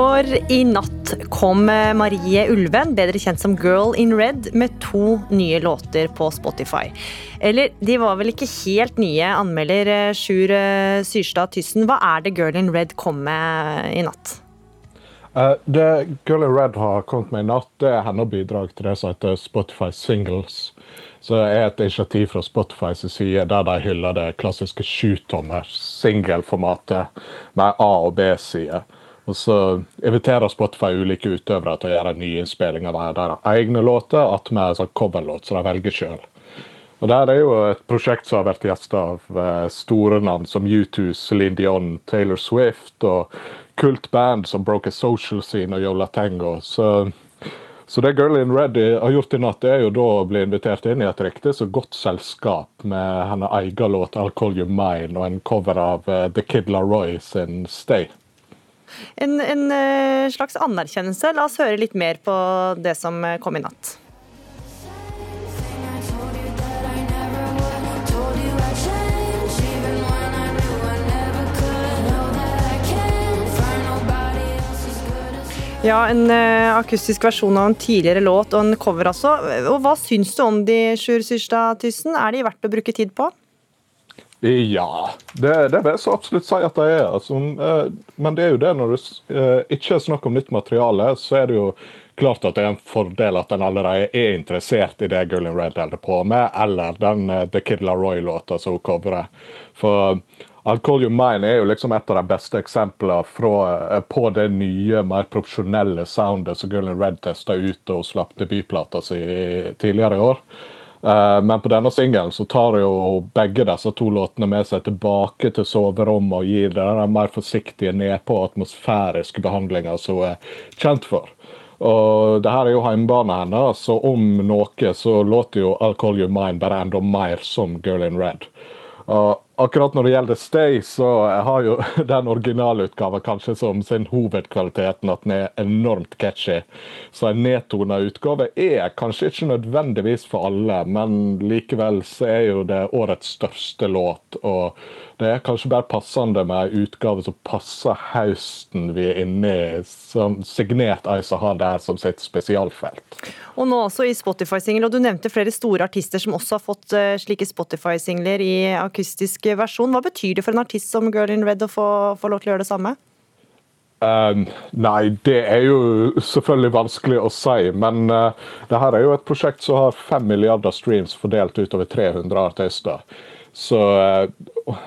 For i natt kom Marie Ulven, bedre kjent som Girl in Red, med to nye låter på Spotify. Eller de var vel ikke helt nye, anmelder eh, Sjur eh, Syrstad Tyssen. Hva er det Girl in Red kom med i natt? Uh, det Girl in Red har kommet med i natt, det er hennes bidrag til det som heter Spotify Singles. Så det er et initiativ fra Spotifys side der de hyller det klassiske sjutommers singelformatet med A- og B-side. Og så inviterer Spotify ulike utøvere til å gjøre nyinnspillinger av deres egne låter, attmed sånn coverlåt som de velger sjøl. Og der er jo et prosjekt som har vært gjester av eh, store navn som U2, Celine Dion, Taylor Swift og kultband som Broke a Social Scene og Yola Tango. Så, så det Girl in Red har gjort i natt, er jo da å bli invitert inn i et riktig så godt selskap med hennes egen låt 'I'll Call You Mine' og en cover av uh, The Kid Laroy sin 'Stay'. En, en eh, slags anerkjennelse. La oss høre litt mer på det som eh, kom i natt. Ja, en uh, akustisk versjon av en tidligere låt og en cover altså. Og Hva syns du om de, Sjur Syrstad Tyssen? Er de verdt å bruke tid på? Ja, det, det vil jeg så absolutt si at de er. Altså, eh, men det er jo det når det eh, ikke er snakk om nytt materiale, så er det jo klart at det er en fordel at en allerede er interessert i det Gullin Red holder på med, eller den The Kid LaRoy-låta som hun covrer. For I'll Call You Mine er jo liksom et av de beste eksemplene fra, på det nye, mer profesjonelle soundet som Gullin Red testa ut og slapp debutplata si tidligere i år. Uh, men på denne singelen så tar jo begge disse to låtene med seg tilbake til soverommet og gir den mer forsiktige nedpå atmosfæriske behandlinga som hun er kjent for. Og det her er jo hjemmebane hennes, så om noe så låter jo I'll Call You Mine bare enda mer som Girl in Red. Og akkurat når det gjelder Stay, så har jo den originalutgaven kanskje som sin hovedkvaliteten at den er enormt catchy. Så en nedtona utgave er kanskje ikke nødvendigvis for alle, men likevel så er jo det årets største låt. og det er kanskje bare passende med en utgave som passer høsten vi er inne i, som signert ei har der som sitt spesialfelt. Og nå også i Spotify-singel, og du nevnte flere store artister som også har fått uh, slike Spotify-singler i akustisk versjon. Hva betyr det for en artist som Girl in Red å få, få lov til å gjøre det samme? Um, nei, det er jo selvfølgelig vanskelig å si. Men uh, det her er jo et prosjekt som har fem milliarder streams fordelt utover 300 artister. Så uh,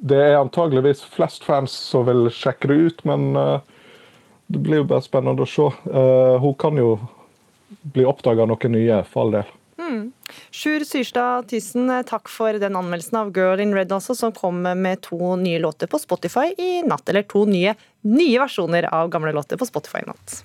det er antageligvis flest fans som vil sjekke det ut, men uh, det blir jo bare spennende å se. Hun kan jo bli oppdaga noen nye, for all del. Mm. Sjur Syrstad Thyssen, takk for den anmeldelsen av Girl in Red også, som kom med to nye låter på Spotify i natt. Eller to nye, nye versjoner av gamle låter på Spotify i natt.